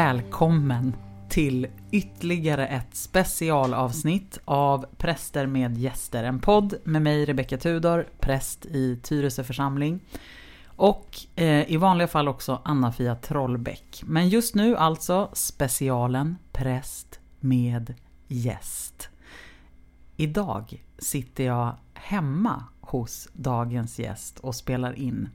Välkommen till ytterligare ett specialavsnitt av Präster med gäster. En podd med mig Rebecka Tudor, präst i Tyresö församling. Och eh, i vanliga fall också Anna-Fia Trollbäck. Men just nu alltså specialen Präst med gäst. Idag sitter jag hemma hos dagens gäst och spelar in.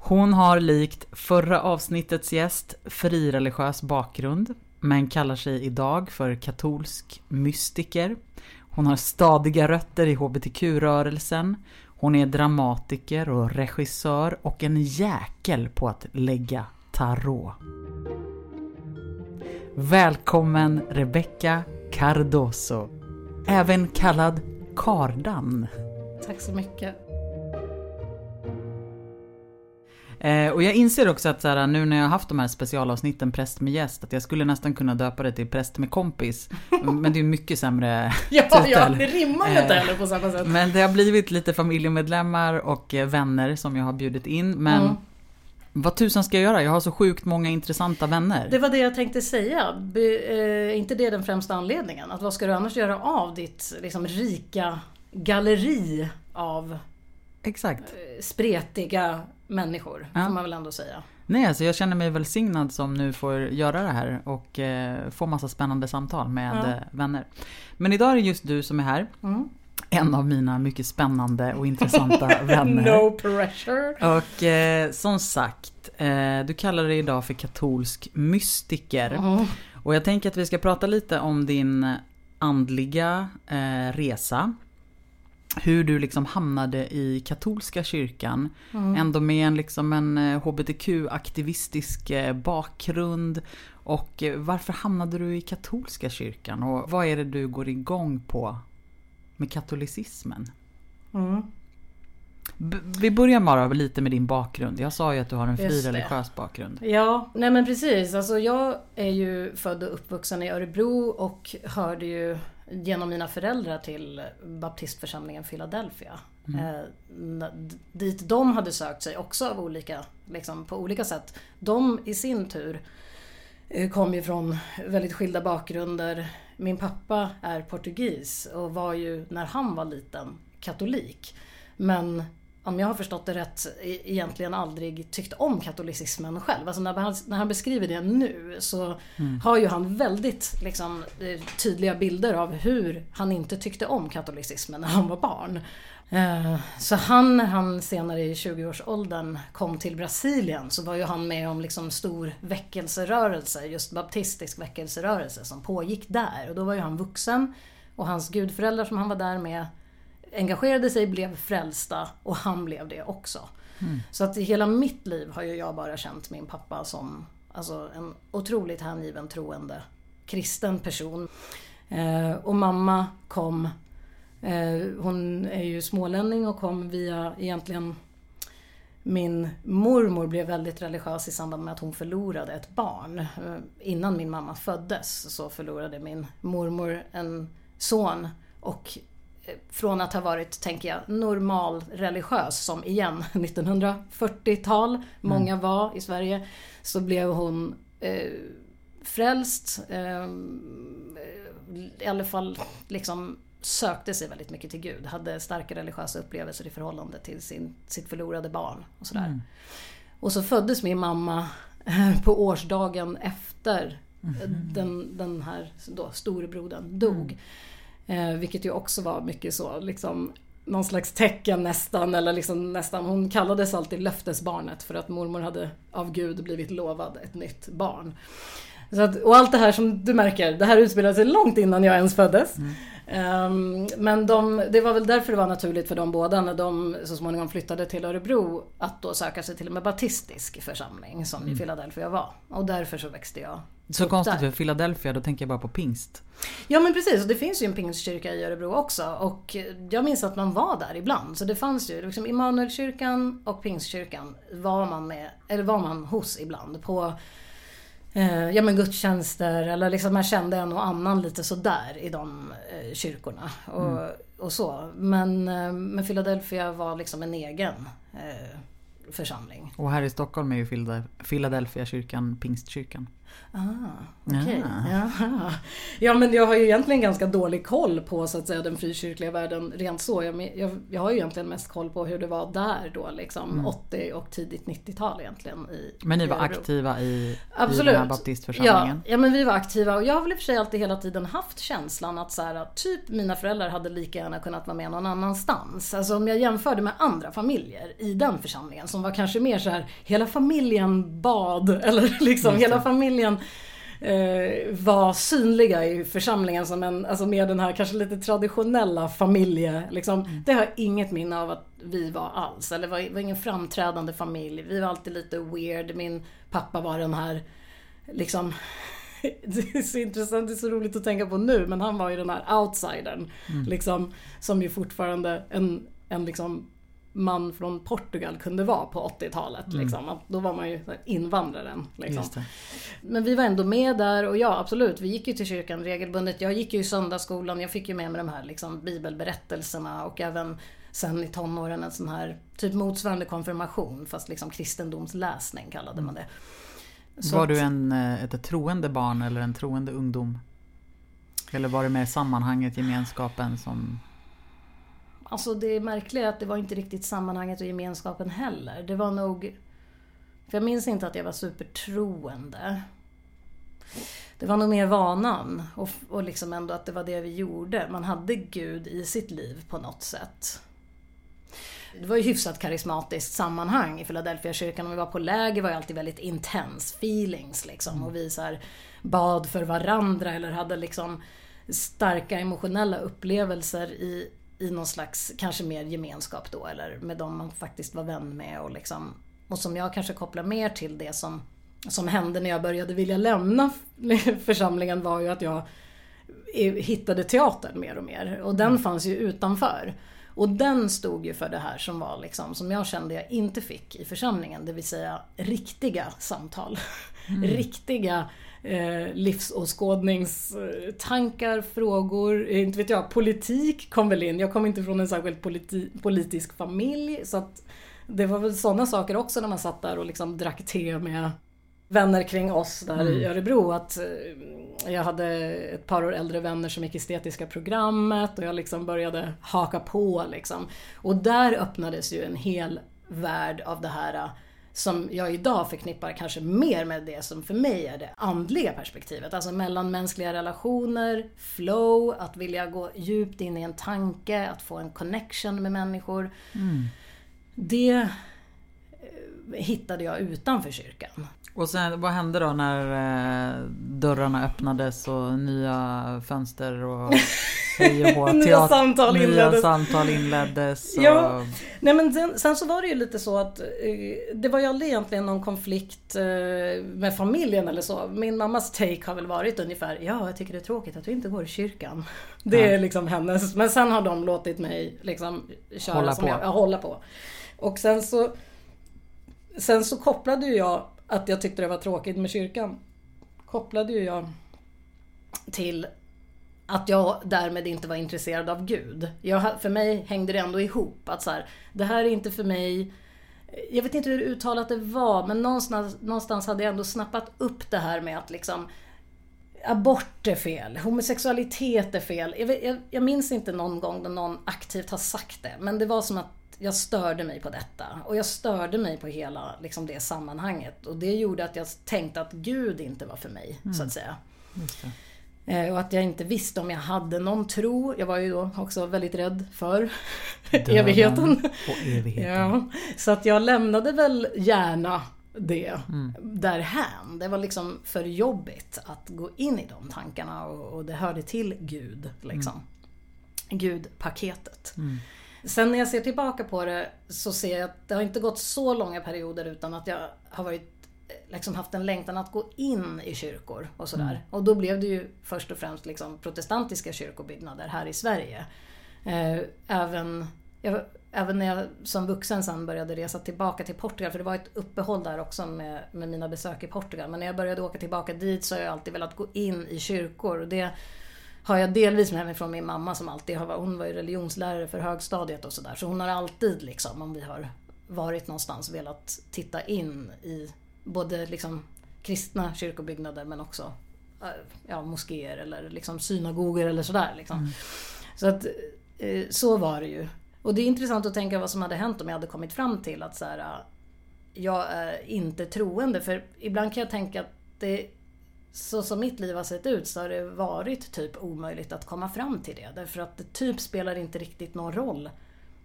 Hon har likt förra avsnittets gäst frireligiös bakgrund, men kallar sig idag för katolsk mystiker. Hon har stadiga rötter i hbtq-rörelsen. Hon är dramatiker och regissör och en jäkel på att lägga tarot. Välkommen Rebecca Cardoso, även kallad Kardan. Tack så mycket. Eh, och jag inser också att så här, nu när jag har haft de här specialavsnitten Präst med gäst, att jag skulle nästan kunna döpa det till Präst med kompis. Men det är mycket sämre Ja, titel. ja, det rimmar ju inte Eh, heller på samma sätt. Men det har blivit lite familjemedlemmar och eh, vänner som jag har bjudit in. Men Mm. vad tusan ska jag göra? Jag har så sjukt många intressanta vänner. Det var det jag tänkte säga. Be, eh, inte det den främsta anledningen? Att vad ska du annars göra av ditt liksom, rika galleri av Exakt. eh, spretiga människor? Ja. Får man väl ändå säga. Nej, alltså jag känner mig välsignad som nu får göra det här och eh, få massa spännande samtal med Ja. eh, vänner. Men idag är det just du som är här. Mm. En av mina mycket spännande och intressanta vänner. no pressure. Och eh, som sagt, eh, du kallar dig idag för katolsk mystiker. Mm. Och jag tänker att vi ska prata lite om din andliga resa. Hur du liksom hamnade i katolska kyrkan. Mm. Ändå med en, liksom en eh, hbtq-aktivistisk eh, bakgrund. Och eh, varför hamnade du i katolska kyrkan? Och vad är det du går igång på med katolicismen? Mm. Vi börjar bara lite med din bakgrund. Jag sa ju att du har en Just det. frireligiös bakgrund. Ja, nej men precis. Alltså jag är ju född och uppvuxen i Örebro och hörde ju genom mina föräldrar till baptistförsamlingen Philadelphia. Eh, n- dit de hade sökt sig också av olika, liksom, på olika sätt. De i sin tur eh, kom ju från väldigt skilda bakgrunder. Min pappa är portugis och var ju när han var liten katolik. Men om jag har förstått det rätt, e- egentligen aldrig tyckt om katolicismen själv. Alltså när han, när han beskriver det nu så har ju han väldigt liksom, eh, tydliga bilder av hur han inte tyckte om katolicismen när han var barn. Eh, Så han, när han senare i 20-årsåldern kom till Brasilien så var ju han med om liksom stor väckelserörelse, just baptistisk väckelserörelse som pågick där. Och då var ju han vuxen och hans gudföräldrar som han var där med engagerade sig, blev frälsta och han blev det också. Så att i hela mitt liv har ju jag bara känt min pappa som alltså, en otroligt hängiven troende kristen person. Eh, och mamma kom, eh, hon är ju smålänning och kom via egentligen min mormor blev väldigt religiös i samband med att hon förlorade ett barn. Eh, Innan min mamma föddes så förlorade min mormor en son och från att ha varit, tänker jag, normal religiös som igen 1940-tal, många var i Sverige, så blev hon eh, frälst. Eh, I alla fall liksom sökte sig väldigt mycket till Gud. Hade starka religiösa upplevelser i förhållande till sin, sitt förlorade barn. Och, sådär. och så föddes min mamma eh, på årsdagen efter eh, den, den här då, storebrodern dog. Eh, vilket ju också var mycket så, liksom någon slags tecken nästan, eller liksom nästan, hon kallades alltid löftesbarnet för att mormor hade av Gud blivit lovad ett nytt barn. Så att, och allt det här som du märker, det här utspelade sig långt innan jag ens föddes. Mm men de, det var väl därför det var naturligt för de båda när de så småningom flyttade till Örebro att då söka sig till en baptistisk församling som i Philadelphia var. Och därför så växte jag Så konstigt för Philadelphia, då tänker jag bara på pingst. Ja men precis, och det finns ju en pingstkyrka i Örebro också och jag minns att man var där ibland. Så det fanns ju liksom Immanuelkyrkan och pingstkyrkan var man med, eller var man hos ibland på eh, ja, men gudstjänster eller liksom man kände en och annan lite sådär i de eh, kyrkorna. Och, och så. Men, eh, men Philadelphia var liksom en egen eh, församling. Och här i Stockholm är ju Philadelphia kyrkan Pingstkyrkan. Ah. Okay. Ja. ja men jag har ju egentligen ganska dålig koll på så att säga den frikyrkliga världen rent så. Jag, jag, jag har ju egentligen mest koll på hur det var där då liksom mm. 80 och tidigt 90-tal egentligen. I, men ni var aktiva i, Absolut. i den här baptistförsamlingen? Ja, ja men vi var aktiva och jag har väl i och för sig alltid hela tiden haft känslan att så här, typ mina föräldrar hade lika gärna kunnat vara med någon annanstans. Alltså om jag jämförde med andra familjer i den församlingen som var kanske mer så här hela familjen bad eller liksom hela familjen eh, var synliga i församlingen som en, alltså med den här kanske lite traditionella familje, liksom. Mm. Det har jag inget minne av att vi var alls. Eller var, var ingen framträdande familj. Vi var alltid lite weird. Min pappa var den här, liksom det är så intressant, det är så roligt att tänka på nu, men han var ju den här outsidern. Mm. Liksom, som ju fortfarande en, en liksom man från Portugal kunde vara på 80-talet. Mm. Liksom. Då var man ju invandraren. Liksom. Men vi var ändå med där och ja absolut, vi gick ju till kyrkan regelbundet. Jag gick ju i söndagsskolan, jag fick ju med mig de här liksom, bibelberättelserna och även sen i tonåren en sån här typ motsvarande konfirmation fast liksom kristendomsläsning kallade man det. Så var du en, eh, ett troende barn eller en troende ungdom? Eller var det mer sammanhanget, gemenskapen som Alltså det märkliga är att det var inte riktigt sammanhanget och gemenskapen heller. Det var nog... För jag minns inte att jag var supertroende. Det var nog mer vanan och, och liksom ändå att det var det vi gjorde. Man hade Gud i sitt liv på något sätt. Det var ju hyfsat karismatiskt sammanhang i Philadelphia kyrkan. Om vi var på läger var det alltid väldigt intense feelings liksom. Och vi så bad för varandra eller hade liksom starka emotionella upplevelser i i någon slags, kanske mer gemenskap då eller med dem man faktiskt var vän med och liksom och som jag kanske kopplar mer till det som, som hände när jag började vilja lämna församlingen var ju att jag hittade teatern mer och mer och den mm. fanns ju utanför. Och den stod ju för det här som var liksom, som jag kände jag inte fick i församlingen, det vill säga riktiga samtal. Mm. riktiga eh, livsåskådningstankar, frågor, eh, inte vet jag, politik kom väl in. Jag kom inte från en särskilt politi politisk familj så att det var väl sådana saker också när man satt där och liksom drack te med vänner kring oss där mm. i Örebro. Att eh, jag hade ett par år äldre vänner som gick estetiska programmet och jag liksom började haka på liksom. Och där öppnades ju en hel värld av det här som jag idag förknippar kanske mer med det som för mig är det andliga perspektivet. Alltså mellanmänskliga relationer, flow, att vilja gå djupt in i en tanke, att få en connection med människor. Mm. Det eh, hittade jag utanför kyrkan. Och sen, vad hände då när eh, dörrarna öppnades och nya fönster och nya samtal inleddes. Nya samtal inleddes och... Ja, nej men sen, sen, så var det ju lite så att eh, det var ju aldrig egentligen någon konflikt eh, med familjen eller så. Min mammas take har väl varit ungefär, ja jag tycker det är tråkigt att du inte går i kyrkan. Det är liksom hennes, men sen har de låtit mig liksom köra hålla som på. jag, ja, hålla på. Och sen så Sen så kopplade ju jag att jag tyckte det var tråkigt med kyrkan. Kopplade ju jag till att jag därmed inte var intresserad av Gud. Jag, för mig hängde det ändå ihop. Att så här, det här är inte för mig. Jag vet inte hur uttalat det var men någonstans, någonstans hade jag ändå snappat upp det här med att liksom Abort är fel, homosexualitet är fel. Jag, jag, jag minns inte någon gång då någon aktivt har sagt det men det var som att jag störde mig på detta. Och jag störde mig på hela liksom, det sammanhanget. Och det gjorde att jag tänkte att Gud inte var för mig, mm. så att säga. Eh, och att jag inte visste om jag hade någon tro. Jag var ju då också väldigt rädd för evigheten. Och evigheten. Ja, så att jag lämnade väl gärna det mm. därhän. Det var liksom för jobbigt att gå in i de tankarna och, och det hörde till Gud. Liksom. Mm. Gud-paketet. Mm. Sen när jag ser tillbaka på det så ser jag att det har inte gått så långa perioder utan att jag har varit liksom haft en längtan att gå in i kyrkor och sådär. Mm. Och då blev det ju först och främst liksom protestantiska kyrkobyggnader här i Sverige. Eh, även, jag, även när jag som vuxen sen började resa tillbaka till Portugal, för det var ett uppehåll där också med, med mina besök i Portugal. Men när jag började åka tillbaka dit så har jag alltid velat gå in i kyrkor. Och det har jag delvis med mig från min mamma som alltid har varit, hon var ju religionslärare för högstadiet och sådär. Så hon har alltid liksom, om vi har varit någonstans velat titta in i både liksom kristna kyrkobyggnader men också eh, ja, moskéer eller liksom synagogor eller sådär. Liksom. Mm. Så att eh, så var det ju. Och det är intressant att tänka vad som hade hänt om jag hade kommit fram till att så här, jag är inte troende. För ibland kan jag tänka att det, så som mitt liv har sett ut så har det varit typ omöjligt att komma fram till det. Därför att det typ spelar inte riktigt någon roll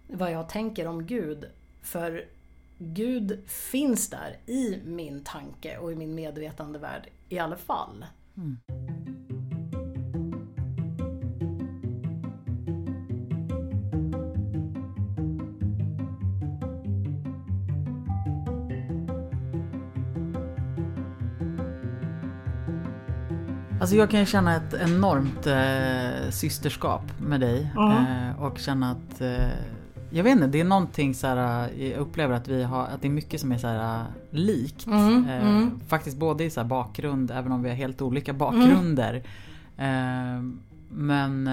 vad jag tänker om Gud. För Gud finns där i min tanke och i min medvetandevärld i alla fall. Mm. Alltså jag kan känna ett enormt eh, systerskap med dig. Mm. Eh, och känna att eh, jag vet inte, det är någonting så här, eh, jag upplever att vi har, att det är mycket som är så här eh, likt. Mm, eh, mm. Faktiskt både i så bakgrund, även om vi har helt olika bakgrunder. Mm. men,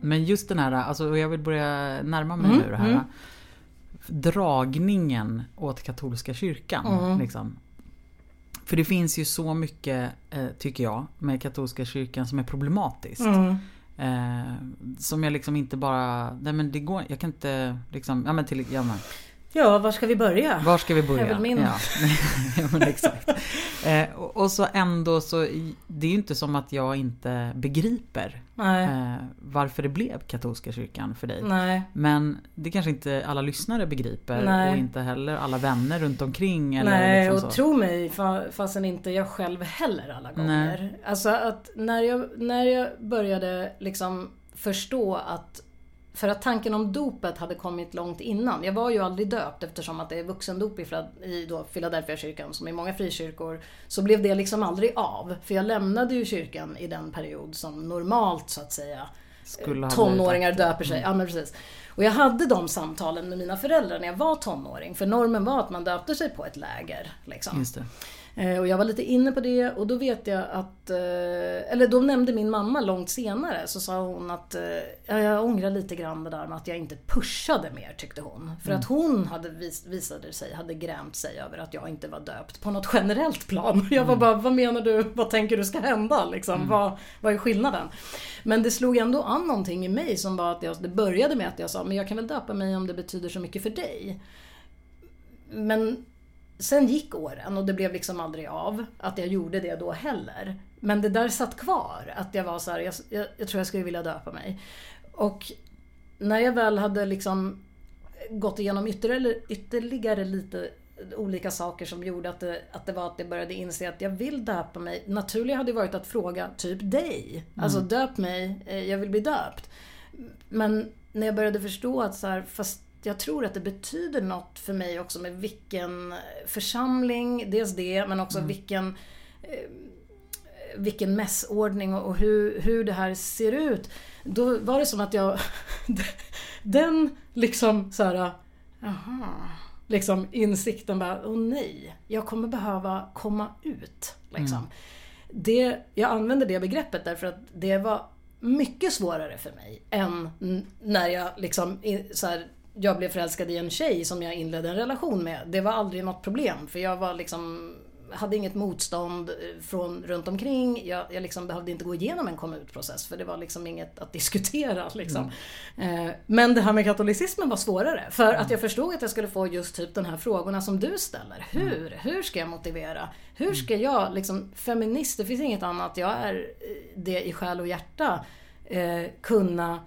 men just den här, alltså jag vill börja närma mig mm, nu det här. Mm. Dragningen åt katolska kyrkan. Mm. Liksom. För det finns ju så mycket, eh, tycker jag, med katolska kyrkan som är problematiskt. Mm. Eh, som jag liksom inte bara, nej men det går, jag kan inte liksom, ja men till, ja men. Ja, var ska vi börja? Var ska vi börja? Är min. Ja, ja exakt. Eh, och, och, så ändå så, det är ju inte som att jag inte begriper eh, varför det blev katolska kyrkan för dig. Nej. Men det kanske inte alla lyssnare begriper Nej. och inte heller alla vänner runt omkring. Eller Nej, liksom och så. tro mig fastän inte jag själv heller alla gånger. Nej. Alltså att när jag, när jag började liksom förstå att för att tanken om dopet hade kommit långt innan. Jag var ju aldrig döpt eftersom att det är vuxendop i då Philadelphia kyrkan som i många frikyrkor. Så blev det liksom aldrig av. För jag lämnade ju kyrkan i den period som normalt så att säga tonåringar döper sig. Mm. Ja, men precis. Och jag hade de samtalen med mina föräldrar när jag var tonåring. För normen var att man döpte sig på ett läger. Liksom. Eh, och jag var lite inne på det och då vet jag att, eh, eller då nämnde min mamma långt senare så sa hon att eh, ja, jag ångrar lite grann det där med att jag inte pushade mer tyckte hon. För mm. att hon hade vis, visade sig, hade grämt sig över att jag inte var döpt på något generellt plan. Jag var mm. bara, vad menar du, vad tänker du ska hända liksom? Mm. Vad, vad är skillnaden? Men det slog ändå an någonting i mig som var att jag, det började med att jag sa, men jag kan väl döpa mig om det betyder så mycket för dig. Men Sen gick åren och det blev liksom aldrig av att jag gjorde det då heller. Men det där satt kvar, att jag var så här, jag, jag, jag, tror jag skulle vilja döpa mig. Och när jag väl hade liksom gått igenom ytterligare, ytterligare lite olika saker som gjorde att det, att det var att jag började inse att jag vill döpa mig. Naturligt hade varit att fråga typ dig. Mm. Alltså döp mig, eh, jag vill bli döpt. Men när jag började förstå att så här, fast jag tror att det betyder något för mig också med vilken församling, dels det, men också mm. vilken eh, vilken mässordning och hur, hur det här ser ut. Då var det som att jag... den liksom så här... Aha, liksom insikten bara, åh nej, jag kommer behöva komma ut. Liksom. Mm. Det, jag använder det begreppet därför att det var mycket svårare för mig än när jag liksom så här, jag blev förälskad i en tjej som jag inledde en relation med. Det var aldrig något problem för jag var liksom hade inget motstånd eh, från runt omkring. Jag, jag liksom behövde inte gå igenom en komma ut-process för det var liksom inget att diskutera. Liksom. Mm. Eh, men det här med katolicismen var svårare. För mm. att jag förstod att jag skulle få just typ de här frågorna som du ställer. Hur? Mm. Hur ska jag motivera? Hur ska mm. jag, liksom feminist, det finns inget annat, jag är eh, det i själ och hjärta, eh, kunna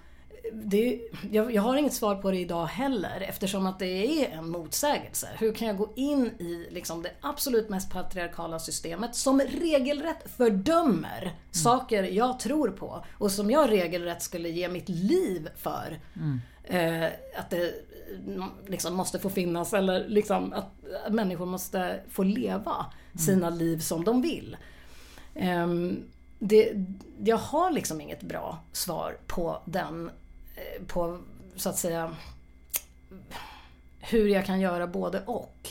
det, jag, jag, har inget svar på det idag heller eftersom att det är en motsägelse. Hur kan jag gå in i liksom det absolut mest patriarkala systemet som regelrätt fördömer mm. saker jag tror på och som jag regelrätt skulle ge mitt liv för. Mm. Eh, att det liksom måste få finnas eller liksom att människor måste få leva mm. sina liv som de vill. Um, det, jag har liksom inget bra svar på den Eh, på så att säga hur jag kan göra både och.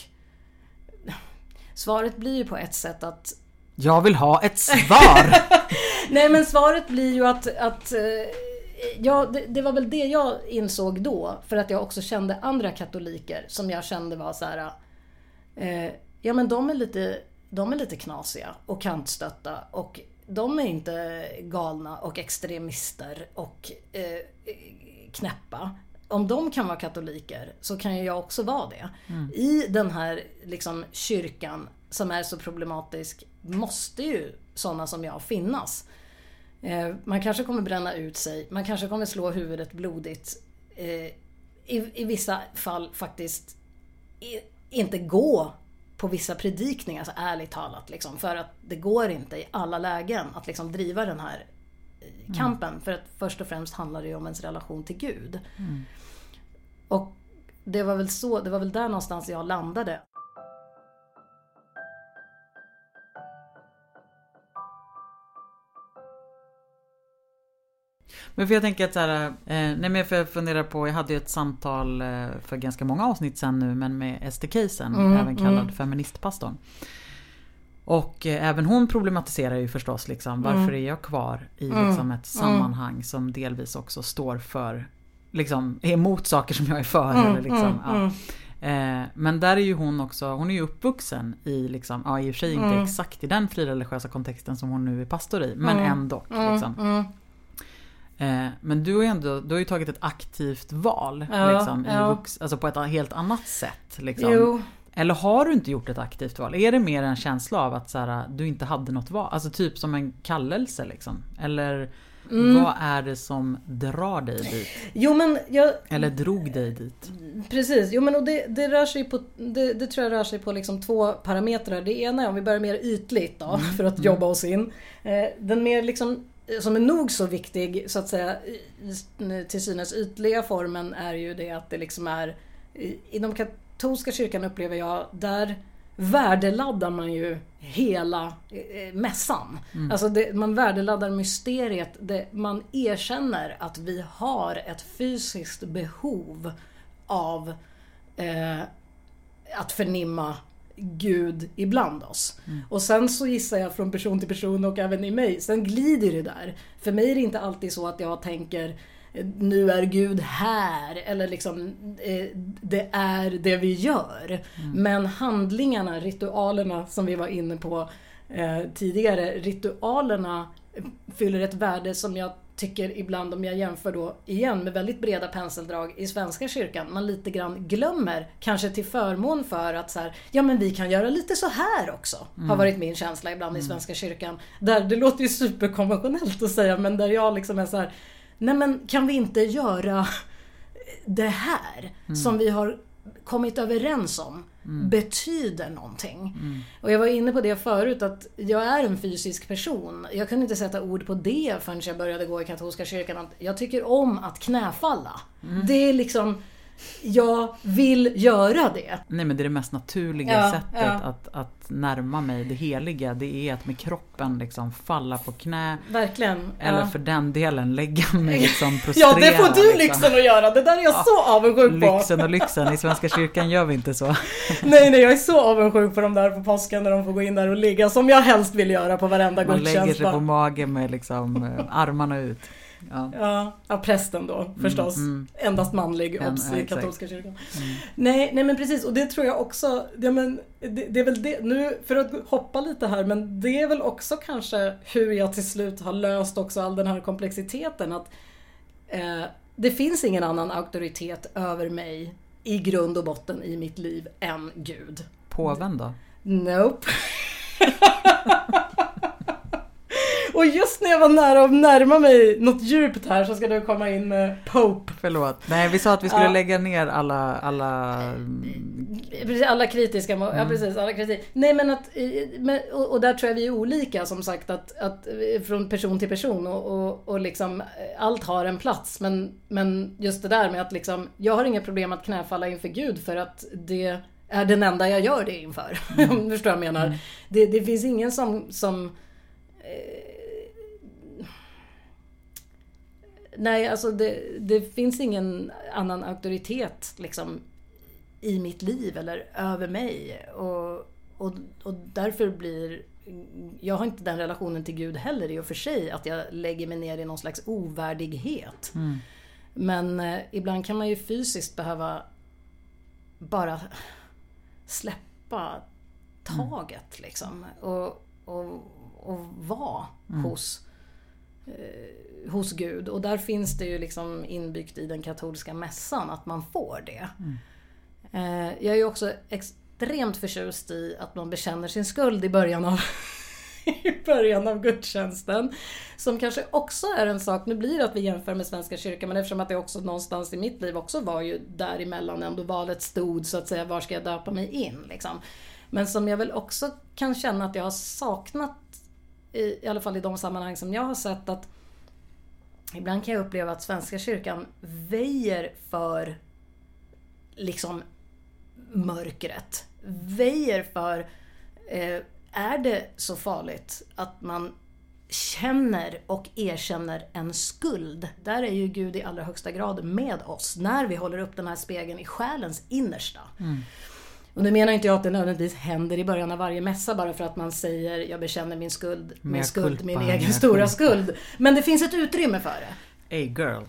Svaret blir ju på ett sätt att... Jag vill ha ett svar! Nej men svaret blir ju att, att eh, ja, det, det, var väl det jag insåg då. För att jag också kände andra katoliker som jag kände var så här. Eh, ja men de är, lite, de är lite knasiga och kantstötta och de är inte galna och extremister och eh, knäppa. Om de kan vara katoliker så kan ju jag också vara det. Mm. I den här liksom, kyrkan som är så problematisk måste ju sådana som jag finnas. Eh, man kanske kommer bränna ut sig, man kanske kommer slå huvudet blodigt. Eh, i, I vissa fall faktiskt inte gå på vissa predikningar, alltså ärligt talat. Liksom, för att det går inte i alla lägen att liksom driva den här eh, kampen. Mm. För att först och främst handlar det ju om ens relation till Gud. Mm. Och det var väl så, det var väl där någonstans jag landade. Men för jag tänker att så här, eh, nej men för jag funderar på, jag hade ju ett samtal eh, för ganska många avsnitt sen nu men med Ester Keisen, mm, även kallad mm. feministpastorn. Och eh, även hon problematiserar ju förstås liksom, varför mm. är jag kvar i mm. liksom, ett mm. sammanhang som delvis också står för, liksom, är emot saker som jag är för. Mm, eller liksom, ja. Eh, men där är ju hon också, hon är ju uppvuxen i, liksom, ja i och för sig inte mm. exakt i den frireligiösa kontexten som hon nu är pastor i, men mm. ändå. Liksom. Eh, men du har ju ändå du har ju tagit ett aktivt val. Ja, liksom, ja. Vux, alltså på ett helt annat sätt. Liksom. Eller har du inte gjort ett aktivt val? Är det mer en känsla av att så här, du inte hade något val? Alltså typ som en kallelse liksom? Eller mm. vad är det som drar dig dit? Jo, men jag, Eller drog dig dit? Precis, jo men och det, det rör sig på, det, det, tror jag rör sig på liksom två parametrar. Det ena är om vi börjar mer ytligt då, mm. för att jobba oss in. Eh, den mer liksom som är nog så viktig så att säga till synes ytliga formen är ju det att det liksom är inom katolska kyrkan upplever jag där värdeladdar man ju hela eh, mässan. Mm. Alltså det, man värdeladdar mysteriet. Det, man erkänner att vi har ett fysiskt behov av eh, att förnimma Gud ibland oss. Mm. Och sen så gissar jag från person till person och även i mig, sen glider det där. För mig är det inte alltid så att jag tänker nu är Gud här eller liksom eh, det är det vi gör. Mm. Men handlingarna, ritualerna som vi var inne på eh, tidigare, ritualerna fyller ett värde som jag tycker ibland om jag jämför då igen med väldigt breda penseldrag i Svenska kyrkan, man lite grann glömmer, kanske till förmån för att så här, ja men vi kan göra lite så här också. Mm. Har varit min känsla ibland mm. i Svenska kyrkan. Där det låter ju superkonventionellt att säga men där jag liksom är så här, nej men kan vi inte göra det här mm. som vi har kommit överens om mm. betyder någonting. Mm. Och jag var inne på det förut att jag är en fysisk person. Jag kunde inte sätta ord på det förrän jag började gå i katolska kyrkan. Jag tycker om att knäfalla. Mm. Det är liksom jag vill göra det. Nej men det är det mest naturliga ja, sättet ja. Att, att närma mig det heliga. Det är att med kroppen liksom falla på knä. Verkligen. Eller ja. för den delen lägga mig liksom prostrera. Ja det får du liksom. lyxen att göra. Det där är jag så avundsjuk på. Lyxen och lyxen. I Svenska kyrkan gör vi inte så. nej nej jag är så avundsjuk på de där på påsken när de får gå in där och ligga. Som jag helst vill göra på varenda gudstjänst. Man lägger sig på mage med liksom eh, armarna ut. Ja. Ja, ja, prästen då mm, förstås. Mm, mm. Endast manlig, obs i katolska kyrkan. Mm. Nej, nej men precis och det tror jag också, ja, men, det, det, är väl det, nu för att hoppa lite här, men det är väl också kanske hur jag till slut har löst också all den här komplexiteten. att eh, Det finns ingen annan auktoritet över mig i grund och botten i mitt liv än Gud. Påven då? Nope. Och just när jag var nära att närma mig något djupt här så ska du komma in med Pope. Förlåt. Nej, vi sa att vi skulle ja. lägga ner alla... Alla, precis, alla kritiska... Mm. Ja, precis. Alla kritiska. Nej, men att... Och där tror jag vi är olika som sagt. Att, att från person till person och, och, och liksom allt har en plats. Men, men just det där med att liksom... Jag har inga problem att knäfalla inför Gud för att det är den enda jag gör det inför. Mm. Om du förstår vad jag menar. Mm. Det, det finns ingen som, som eh, Nej, alltså det, det, finns ingen annan auktoritet liksom i mitt liv eller över mig. Och, och, och därför blir jag har inte den relationen till Gud heller i och för sig, att jag lägger mig ner i någon slags ovärdighet. Mm. Men eh, ibland kan man ju fysiskt behöva bara släppa taget liksom. Och, och, och vara hos, eh, hos Gud. Och där finns det ju liksom inbyggt i den katolska mässan att man får det. Eh, jag är ju också extremt förtjust i att man bekänner sin skuld i början av i början av gudstjänsten. Som kanske också är en sak, nu blir det att vi jämför med Svenska kyrkan men eftersom att det också någonstans i mitt liv också var ju däremellan ändå valet stod så att säga, var ska jag döpa mig in liksom. Men som jag väl också kan känna att jag har saknat, i, i alla fall i de sammanhang som jag har sett att Ibland kan jag uppleva att Svenska kyrkan väjer för liksom mörkret. Väjer för, eh, är det så farligt att man känner och erkänner en skuld. Där är ju Gud i allra högsta grad med oss när vi håller upp den här spegeln i själens innersta. Mm. Och nu menar inte jag att det nödvändigtvis händer i början av varje mässa bara för att man säger jag bekänner min skuld, min Mea skuld, culpa, min egen stora culpa. skuld. Men det finns ett utrymme för det. Hey girl.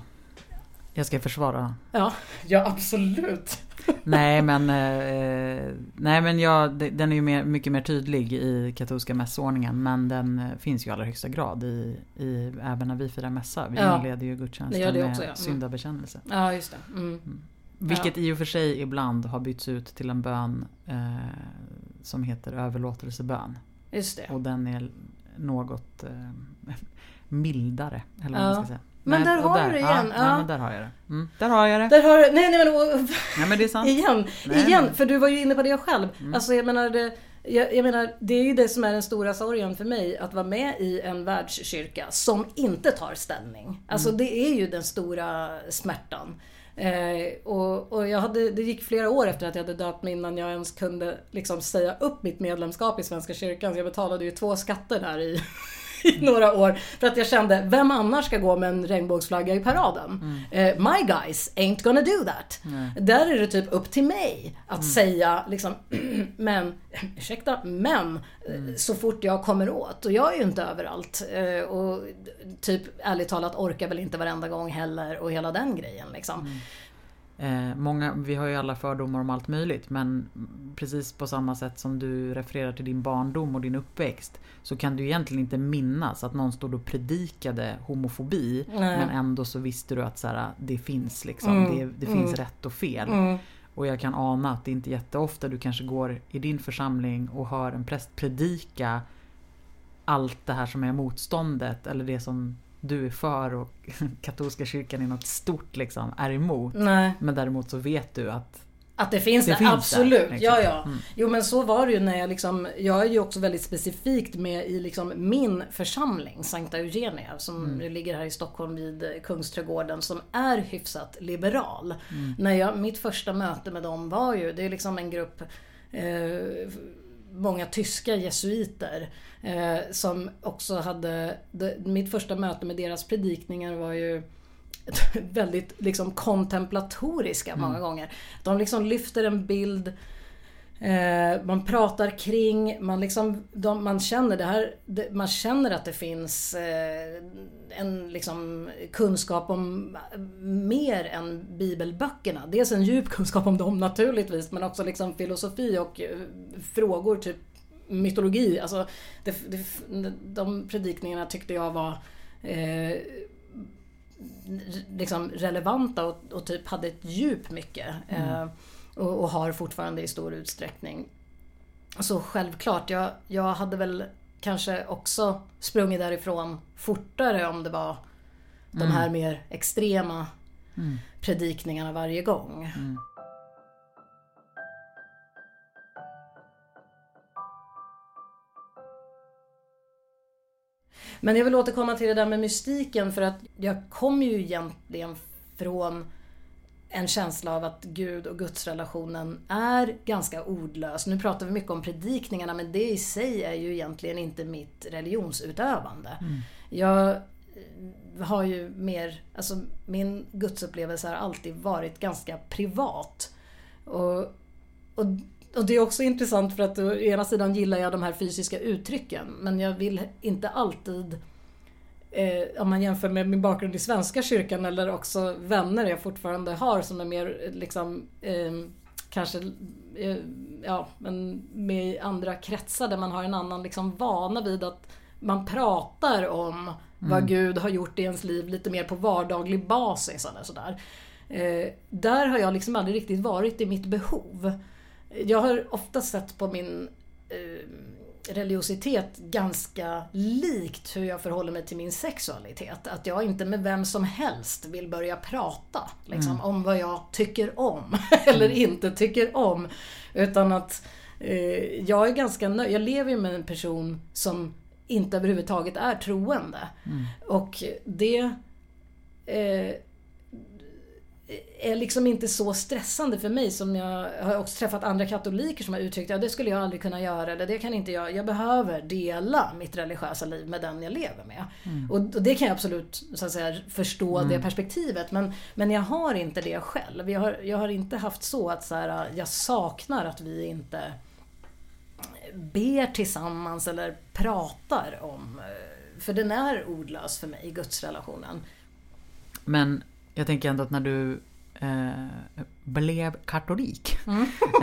Jag ska försvara. Ja, ja absolut. nej men, eh, nej, men jag, den är ju mer, mycket mer tydlig i katolska mässordningen. Men den eh, finns ju i allra högsta grad i, i, även när vi firar mässa. Vi Ja. inleder ju gudstjänsten med ja. Mm. syndabekännelse. Ja, just det. Mm. Vilket i och för sig ibland har bytts ut till en bön eh, som heter överlåtelsebön. Just det. Och den är något eh, mildare. Eller vad Ja. man ska säga. Men där och har du det igen, Ja, ja. Nej, där har jag det. Mm, där har jag det. Där har nej nej men och- Nej men det är sant. igen, Nej, igen, men- för du var ju inne på det själv. Alltså jag menar, det, jag, jag menar, det är ju det som är den stora sorgen för mig, att vara med i en världskyrka som inte tar ställning. Alltså det är ju den stora smärtan. Eh, och och jag hade, det gick flera år efter att jag hade döpt mig innan jag ens kunde liksom säga upp mitt medlemskap i Svenska kyrkan. Så jag betalade ju två skatter där i, i några år. För att jag kände, vem annars ska gå med en regnbågsflagga i paraden? Eh, my guys ain't gonna do that. Där är det typ upp till mig att säga liksom, men, ursäkta, men eh, så fort jag kommer åt. Och jag är ju inte överallt. Eh, och typ ärligt talat orkar väl inte varenda gång heller och hela den grejen liksom. Eh, många, vi har ju alla fördomar om allt möjligt men precis på samma sätt som du refererar till din barndom och din uppväxt så kan du egentligen inte minnas att någon stod och predikade homofobi Nej. men ändå så visste du att så här, det finns liksom. Mm, Det, det finns rätt och fel. Mm. Och jag kan ana att det inte är jätteofta du kanske går i din församling och hör en präst predika allt det här som är motståndet eller det som du är för och katolska kyrkan i något stort liksom är emot. Nej. Men däremot så vet du att Att det finns Det det, finns där, absolut. liksom. Ja, ja. Mm. Jo men så var det ju när jag liksom, jag är ju också väldigt specifikt med i liksom min församling, Sankta Eugenia, som Mm. ligger här i Stockholm vid Kungsträdgården, som är hyfsat liberal. Mm. När jag, mitt första möte med dem var ju, det är liksom en grupp eh, många tyska jesuiter eh, som också hade, det, mitt första möte med deras predikningar var ju väldigt liksom kontemplatoriska många gånger. De liksom lyfter en bild Eh, man pratar kring, man, liksom, de, man känner det här, det, man känner att det finns eh, en liksom, kunskap om mer än bibelböckerna. Dels en djup kunskap om dem naturligtvis, men också liksom filosofi och eh, frågor, typ mytologi. Alltså, det, det, de predikningarna tyckte jag var eh, liksom relevanta och, och typ hade ett djup mycket. Eh, mm och, och har fortfarande i stor utsträckning. Så självklart, jag, jag hade väl kanske också sprungit därifrån fortare om det var de här mer extrema predikningarna varje gång. Men jag vill återkomma till det där med mystiken för att jag kom ju egentligen från en känsla av att Gud och gudsrelationen är ganska ordlös. Nu pratar vi mycket om predikningarna men det i sig är ju egentligen inte mitt religionsutövande. Jag eh, har ju mer, alltså min gudsupplevelse har alltid varit ganska privat. Och, och och det är också intressant för att å ena sidan gillar jag de här fysiska uttrycken men jag vill inte alltid eh, om man jämför med min bakgrund i Svenska kyrkan eller också vänner jag fortfarande har som är mer liksom eh, kanske ja, men med andra kretsar där man har en annan liksom vana vid att man pratar om mm. vad Gud har gjort i ens liv lite mer på vardaglig basis eller sådär. Eh, där har jag liksom aldrig riktigt varit i mitt behov. Jag har ofta sett på min eh, religiositet ganska likt hur jag förhåller mig till min sexualitet. Att jag inte med vem som helst vill börja prata liksom, mm. om vad jag tycker om eller mm. inte tycker om. Utan att eh, jag är ganska nöjd. Jag lever med en person som inte överhuvudtaget är troende. Mm. Och det eh, är liksom inte så stressande för mig som jag har också träffat andra katoliker som har uttryckt att ja, det skulle jag aldrig kunna göra eller det kan inte jag. Jag behöver dela mitt religiösa liv med den jag lever med. Mm. Och, och, det kan jag absolut så att säga, förstå mm. det perspektivet men, men jag har inte det själv. Jag har, jag har inte haft så att så här, jag saknar att vi inte ber tillsammans eller pratar om. För den är ordlös för mig, gudsrelationen. Men jag tänker ändå att när du eh, blev katolik. Mm.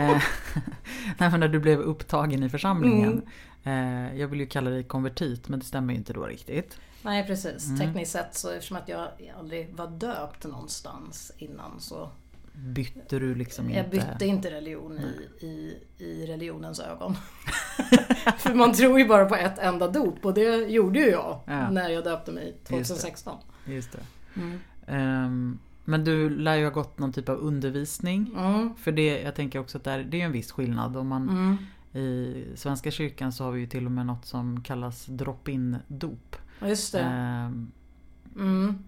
eh, när du blev upptagen i församlingen. Mm. Eh, jag vill ju kalla dig konvertit men det stämmer ju inte då riktigt. Nej precis. Mm. Tekniskt sett så eftersom att jag aldrig var döpt någonstans innan så Bytte du liksom inte? Jag bytte inte religion i, i, i religionens ögon. För man tror ju bara på ett enda dop och det gjorde ju jag ja. när jag döpte mig 2016. Just det. Just det. Mm. Um, men du lär ju ha gått någon typ av undervisning. Mm. För det, jag tänker också att det är, det är en viss skillnad. Om man, mm. I Svenska kyrkan så har vi ju till och med något som kallas drop-in dop. Just det. Um, mm.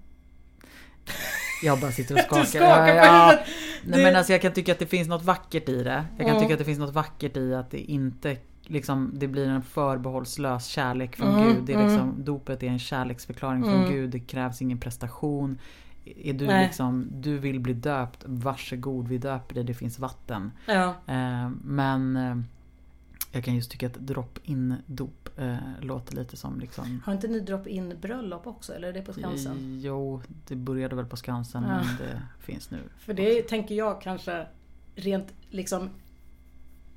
Jag bara sitter och skakar. skakar ja, ja. Nej, men alltså jag kan tycka att det finns något vackert i det. Jag kan tycka att det finns något vackert i att det inte liksom, det blir en förbehållslös kärlek från mm, Gud. Det är mm. liksom, Dopet är en kärleksförklaring från mm. Gud. Det krävs ingen prestation. Är du Nej. liksom, du vill bli döpt, varsågod vi döper dig, det finns vatten. Ja. Eh, men eh, jag kan just tycka att drop-in dop eh, låter lite som liksom... Har inte ni drop-in bröllop också eller är det på Skansen? Jo, det började väl på Skansen ja. men det finns nu. För det också. tänker jag kanske rent liksom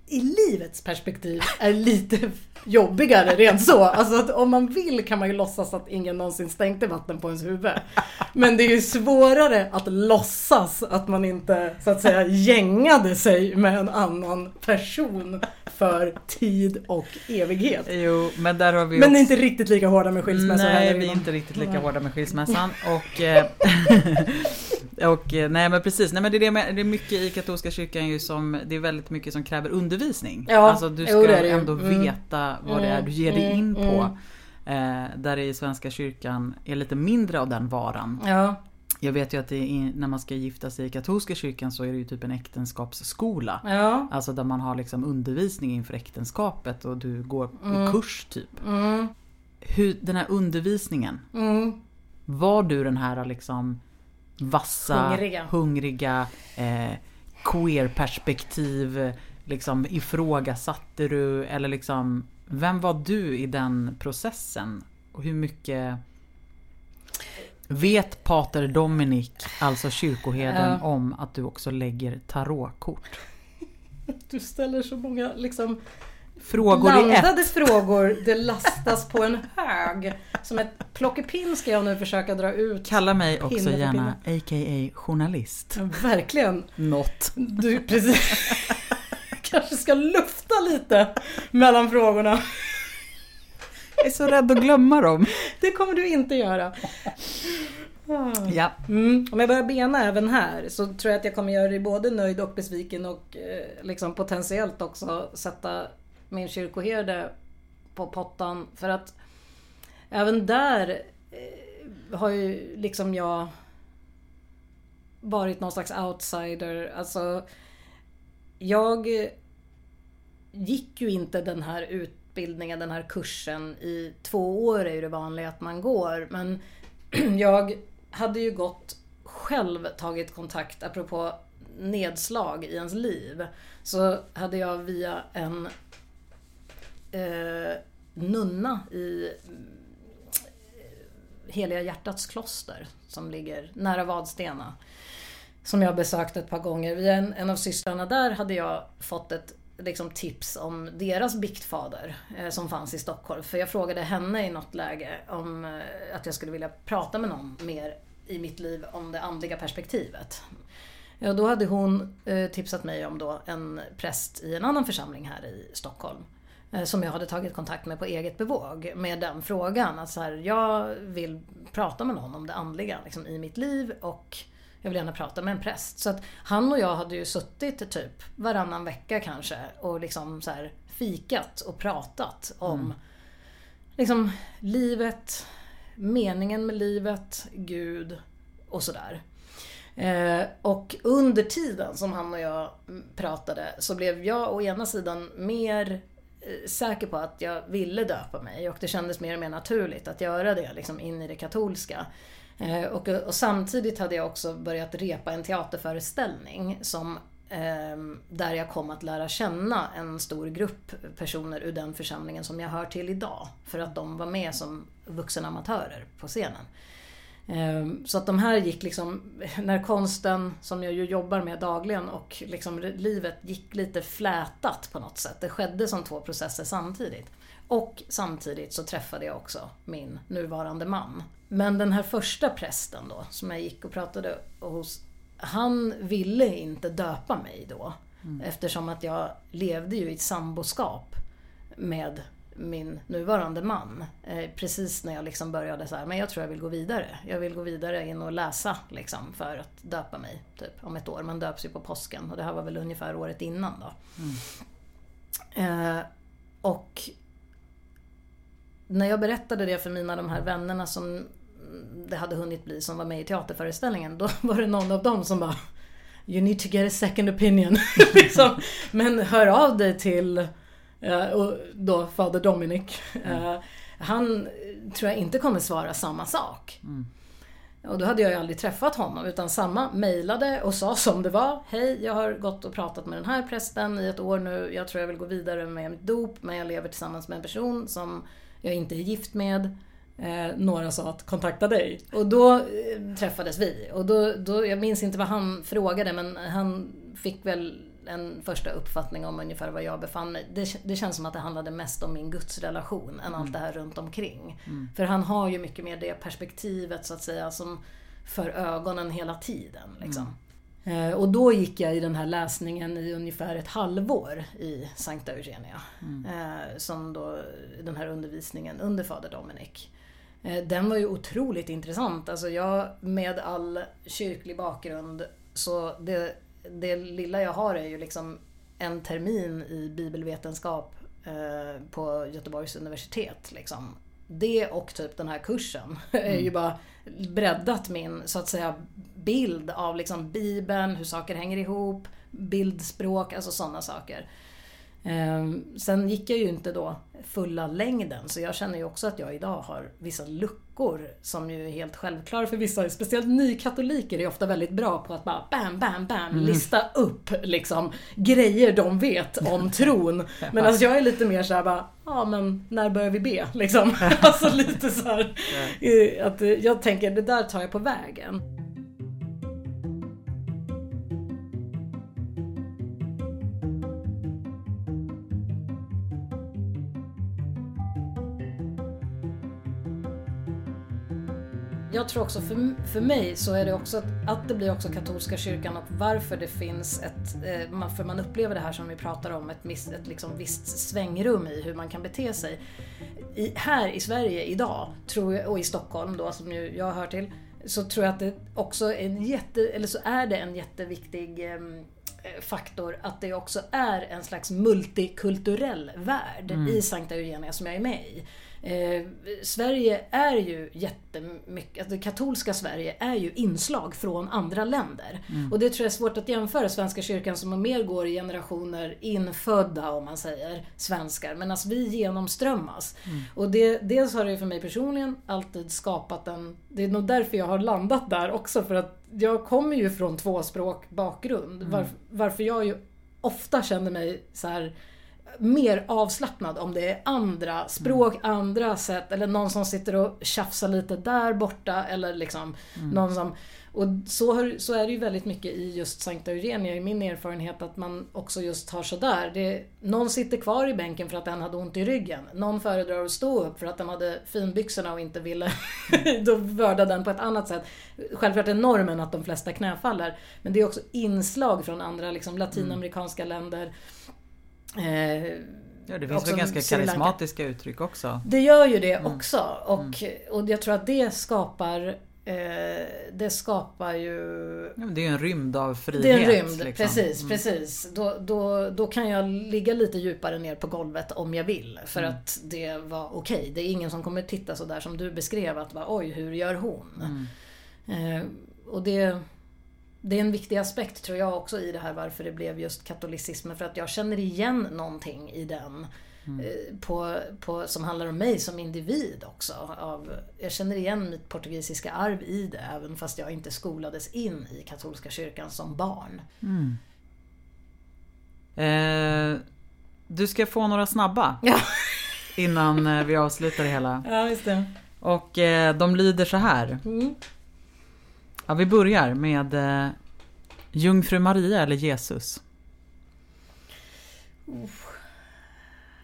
i livets perspektiv är lite jobbigare rent så. Alltså att om man vill kan man ju låtsas att ingen någonsin stänkte vatten på ens huvud. Men det är ju svårare att låtsas att man inte så att säga gängade sig med en annan person för tid och evighet. Jo, men där har vi Men också... inte riktigt lika hårda med skilsmässan. Nej, vi är inte riktigt lika hårda med skilsmässan. Och, eh, och eh, nej men precis, nej men det är, det, med, det är mycket i katolska kyrkan ju som, det är väldigt mycket som kräver undervisning. Ja, alltså du ska jo, ändå mm. veta vad det är du ger dig in mm, på. Mm. Eh, där det i Svenska kyrkan är lite mindre av den varan. Ja. Jag vet ju att är, när man ska gifta sig i katolska kyrkan så är det ju typ en äktenskapsskola. Ja. Alltså där man har liksom undervisning inför äktenskapet och du går mm. kurs typ. Mm. Hur, den här undervisningen. Mm. Var du den här liksom vassa, hungriga, hungriga eh, queer-perspektiv? Liksom ifrågasatte du eller liksom Vem var du i den processen? Och hur mycket Vet Pater Dominik, alltså kyrkoherden, ja. om att du också lägger tarotkort? Du ställer så många liksom Frågor Blandade i ett. frågor, det lastas på en hög. Som ett plockepinn ska jag nu försöka dra ut. Kalla mig också gärna a.k.a. journalist. Ja, verkligen. Något. Du precis. kanske ska lufta lite mellan frågorna. Jag är så rädd att glömma dem. Det kommer du inte göra. Ja. Mm. Om jag börjar bena även här så tror jag att jag kommer göra dig både nöjd och besviken och eh, liksom potentiellt också sätta min kyrkoherde på pottan. För att även där eh, har ju liksom jag varit någon slags outsider. Alltså, jag gick ju inte den här utbildningen, den här kursen i två år är ju det vanliga att man går. Men jag hade ju gått själv tagit kontakt, apropå nedslag i ens liv så hade jag via en eh, nunna i eh, Heliga hjärtats kloster som ligger nära Vadstena. Som jag besökt ett par gånger. Via en, en av systrarna där hade jag fått ett liksom, tips om deras biktfader eh, som fanns i Stockholm. För jag frågade henne i något läge om eh, att jag skulle vilja prata med någon mer i mitt liv om det andliga perspektivet. Ja, då hade hon eh, tipsat mig om då en präst i en annan församling här i Stockholm. Eh, som jag hade tagit kontakt med på eget bevåg med den frågan. Att så här, jag vill prata med någon om det andliga liksom, i mitt liv och jag vill gärna prata med en präst. Så att han och jag hade ju suttit typ varannan vecka kanske och liksom så här fikat och pratat om mm. liksom livet, meningen med livet, Gud och sådär. Eh, och under tiden som han och jag pratade så blev jag å ena sidan mer Eh, säker på att jag ville döpa mig och det kändes mer och mer naturligt att göra det liksom in i det katolska. Eh, och, och samtidigt hade jag också börjat repa en teaterföreställning som ehm, där jag kom att lära känna en stor grupp personer ur den församlingen som jag hör till idag. För att de var med som vuxenamatörer på scenen. Ehm, så att de här gick liksom, när konsten, som jag ju jobbar med dagligen, och liksom livet gick lite flätat på något sätt. Det skedde som två processer samtidigt. Och samtidigt så träffade jag också min nuvarande man. Men den här första prästen då, som jag gick och pratade hos, han ville inte döpa mig då. Mm. Eftersom att jag levde ju i ett samboskap med min nuvarande man. Eh, precis när jag liksom började så här, men jag tror jag vill gå vidare. Jag vill gå vidare in och läsa liksom, för att döpa mig typ, om ett år. Man döps ju på påsken och det här var väl ungefär året innan då. Mm. Eh, och när jag berättade det för mina de här vännerna som det hade hunnit bli som var med i teaterföreställningen. Då var det någon av dem som bara You need to get a second opinion. liksom. Men hör av dig till och då Fader Dominic. Mm. Han tror jag inte kommer svara samma sak. Mm. Och då hade jag ju aldrig träffat honom utan samma mejlade och sa som det var. Hej, jag har gått och pratat med den här prästen i ett år nu. Jag tror jag vill gå vidare med mitt dop men jag lever tillsammans med en person som jag inte är gift med. Eh, några sa att kontakta dig. Och då eh, träffades vi. Och då, då, jag minns inte vad han frågade men han fick väl en första uppfattning om ungefär var jag befann mig. Det, det känns som att det handlade mest om min gudsrelation än mm. allt det här runt omkring. Mm. För han har ju mycket mer det perspektivet så att säga som för ögonen hela tiden. Liksom. Mm. Eh, och då gick jag i den här läsningen i ungefär ett halvår i Sankta Eugenia. Mm. Eh, som då den här undervisningen under Fader Dominic. Eh, den var ju otroligt intressant. Alltså jag med all kyrklig bakgrund så det det lilla jag har är ju liksom en termin i bibelvetenskap eh, på Göteborgs universitet. Liksom. Det och typ den här kursen mm. är ju mm. bara breddat min så att säga bild av liksom Bibeln, hur saker hänger ihop, bildspråk, alltså sådana saker. Ehm, sen gick jag ju inte då fulla längden så jag känner ju också att jag idag har vissa luckor som ju är helt självklara för vissa. Speciellt nykatoliker är ofta väldigt bra på att bara bam, bam, bam mm. lista upp liksom grejer de vet om tron. Men alltså jag är lite mer såhär bara, ja men när börjar vi be? Liksom. alltså lite så här, att jag tänker det där tar jag på vägen. Jag tror också för, för mig så är det också att det blir också katolska kyrkan och varför det finns ett, eh, för man upplever det här som vi pratar om, ett, ett liksom visst svängrum i hur man kan bete sig. I, här i Sverige idag, tror jag, och i Stockholm då som ju jag hör till, så tror jag att det också är en jätte, eller så är det en jätteviktig ehm, eh, faktor att det också är en slags multikulturell värld mm. i Sankta Eugenia som jag är med i. Eh, Sverige är ju jättemycket, alltså det katolska Sverige är ju inslag från andra länder. Och det tror jag är svårt att jämföra Svenska kyrkan som mer går i generationer infödda om man säger svenskar. Men alltså vi genomströmmas. Och det, dels har det för mig personligen alltid skapat en, det är nog därför jag har landat där också för att jag kommer ju från tvåspråk bakgrund. Var, varför jag ju ofta känner mig så här mer avslappnad om det är andra språk, andra sätt eller någon som sitter och tjafsar lite där borta eller liksom någon som och så, har, så är det ju väldigt mycket i just Sankta Eugenia i min erfarenhet att man också just har sådär. Det, någon sitter kvar i bänken för att den hade ont i ryggen. Någon föredrar att stå upp för att den hade finbyxorna och inte ville då vörda den på ett annat sätt. Självklart är normen att de flesta knäfaller. Men det är också inslag från andra liksom, latinamerikanska länder. Eh, Ja, det finns väl ganska karismatiska uttryck också. Det gör ju det också. Och, och jag tror att det skapar eh, Det skapar ju Ja, det är en rymd av frihet. Det är en rymd, liksom. precis. Mm. precis. Då, då, då kan jag ligga lite djupare ner på golvet om jag vill. För Mm. att det var okej. Det är ingen som kommer titta så där som du beskrev. Att bara, oj, hur gör hon? Mm. Eh, och det, det är en viktig aspekt tror jag också i det här varför det blev just katolicismen. För att jag känner igen någonting i den. eh, På, på, som handlar om mig som individ också. Av, jag känner igen mitt portugisiska arv i det även fast jag inte skolades in i katolska kyrkan som barn. Eh, du ska få några snabba Ja, innan eh, vi avslutar det hela. ja just det. Och eh, de lyder så här. Mm. Ja, vi börjar med eh, Jungfru Maria eller Jesus.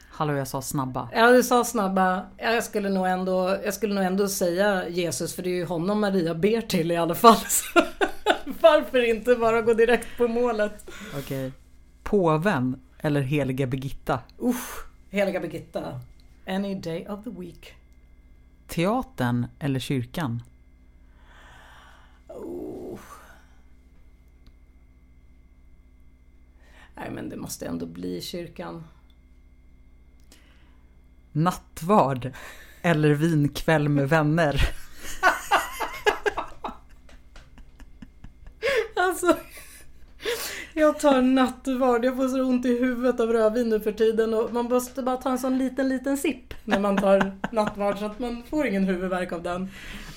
Hallå, jag sa snabba. Ja, du sa snabba. Ja, Jag skulle, nog ändå, jag skulle nog ändå säga Jesus för det är ju honom Maria ber till i alla fall. Så Varför inte bara gå direkt på målet? Okej. Påven eller heliga Birgitta? Usch, heliga Birgitta. Any day of the week. Teatern eller kyrkan? Oh. Nej men det måste ändå bli kyrkan. Nattvard eller vinkväll med vänner? Alltså. Jag tar nattvard. Jag får så ont i huvudet av rödvin nu för tiden. Och man måste bara ta en sån liten, liten sipp när man tar nattvard. Så att man får ingen huvudvärk av den.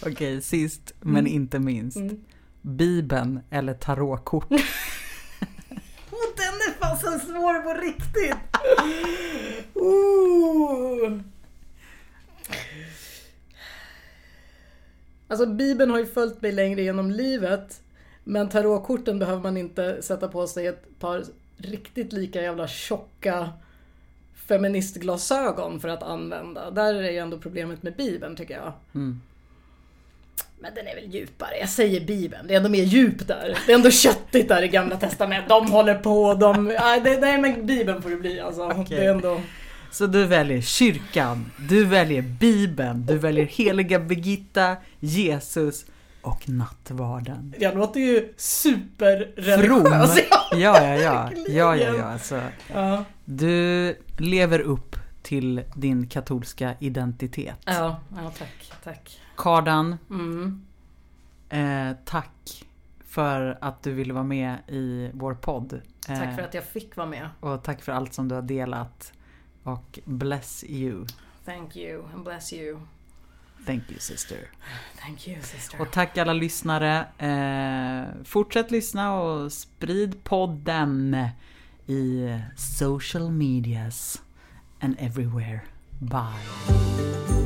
Okej, sist men inte minst. Mm. Bibeln eller tarotkort? Och den är fasen svår på riktigt. Alltså Bibeln har ju följt mig längre genom livet. Men tarotkorten behöver man inte sätta på sig ett par riktigt lika jävla tjocka feministglasögon för att använda. Där är ju ändå problemet med Bibeln tycker jag. Mm. Men den är väl djupare. Jag säger Bibeln. Det är ändå mer djup där. Det är ändå köttigt där i Gamla Testamentet. De håller på, de... Nej, men Bibeln får det bli alltså. Okej. Det är ändå... Så du väljer kyrkan, du väljer Bibeln, du väljer heliga Birgitta, Jesus och nattvarden. Jag låter ju From! superreligiös. Ja, ja, ja. ja, verkligen. ja, ja. Alltså, Ja, du lever upp till din katolska identitet. ja, ja tack, tack. Kardan, Mm. eh, tack för att du ville vara med i vår podd. Eh, Tack för att jag fick vara med. Och tack för allt som du har delat. Och bless you. Thank you and bless you. Thank you sister. Thank you sister. Och tack alla lyssnare. Eh, fortsätt lyssna och sprid podden i social medias and everywhere. Bye.